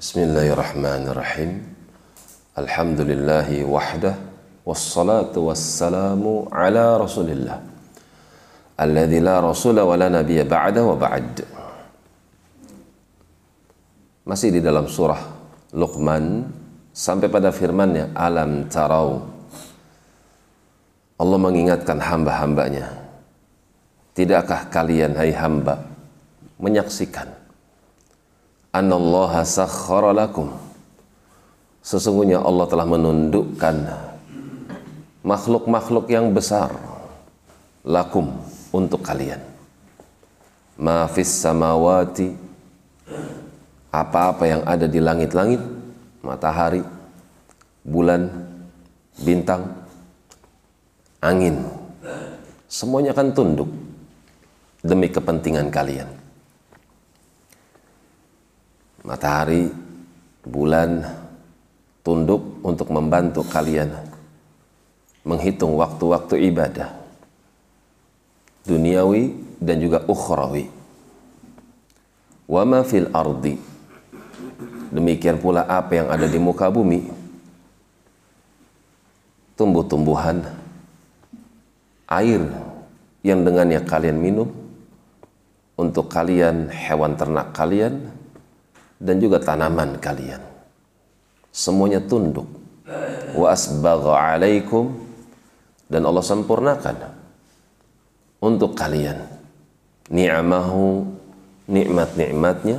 Bismillahirrahmanirrahim. Alhamdulillahi wahdah wassalatu wassalamu ala Rasulillah. Alladzi la rasula wa la nabiyya ba'da wa ba'd. Masih di dalam surah Luqman sampai pada firman-Nya alam tarau. Allah mengingatkan hamba-hambanya. Tidakkah kalian hai hamba menyaksikan Anallaha sakhara lakum. Sesungguhnya Allah telah menundukkan makhluk-makhluk yang besar lakum untuk kalian. Ma fis samawati apa-apa yang ada di langit-langit, matahari, bulan, bintang, angin. Semuanya akan tunduk demi kepentingan kalian matahari, bulan tunduk untuk membantu kalian menghitung waktu-waktu ibadah duniawi dan juga ukhrawi. Wa ma fil ardi. Demikian pula apa yang ada di muka bumi. Tumbuh-tumbuhan, air yang dengannya kalian minum, untuk kalian hewan ternak kalian, dan juga tanaman kalian. Semuanya tunduk. Wa asbagha alaikum dan Allah sempurnakan. Untuk kalian. Ni'amahu nikmat-nikmatnya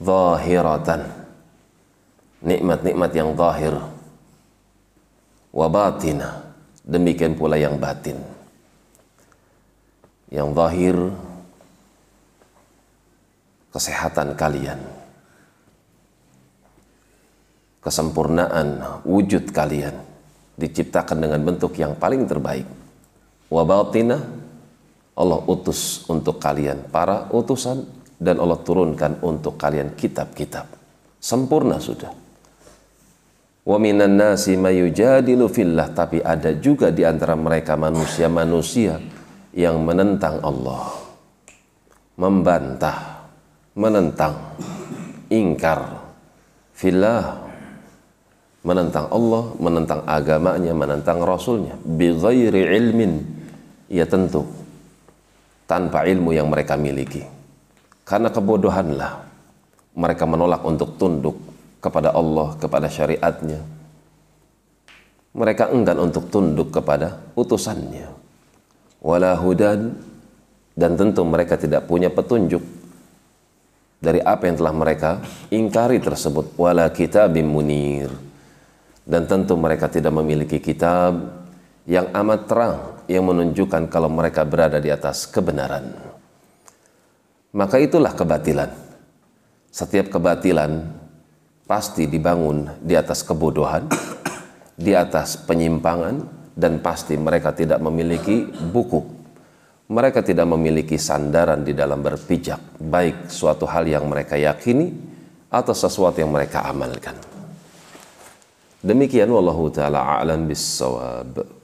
zahiratan. Nikmat-nikmat yang zahir. Wa batina demikian pula yang batin. Yang zahir kesehatan kalian, kesempurnaan wujud kalian diciptakan dengan bentuk yang paling terbaik. Wabatina Allah utus untuk kalian para utusan dan Allah turunkan untuk kalian kitab-kitab. Sempurna sudah. Wa minan nasi mayujadilu fillah tapi ada juga di antara mereka manusia-manusia yang menentang Allah. Membantah menentang ingkar filah menentang Allah, menentang agamanya, menentang Rasulnya. Bighairi ilmin ya tentu tanpa ilmu yang mereka miliki. Karena kebodohanlah mereka menolak untuk tunduk kepada Allah, kepada syariatnya. Mereka enggan untuk tunduk kepada utusannya. Wala hudan dan tentu mereka tidak punya petunjuk dari apa yang telah mereka ingkari tersebut. Wala kitabim munir. Dan tentu mereka tidak memiliki kitab yang amat terang yang menunjukkan kalau mereka berada di atas kebenaran. Maka itulah kebatilan. Setiap kebatilan pasti dibangun di atas kebodohan di atas penyimpangan dan pasti mereka tidak memiliki buku mereka tidak memiliki sandaran di dalam berpijak, baik suatu hal yang mereka yakini atau sesuatu yang mereka amalkan. Demikian wallahu taala a'lam bissawab.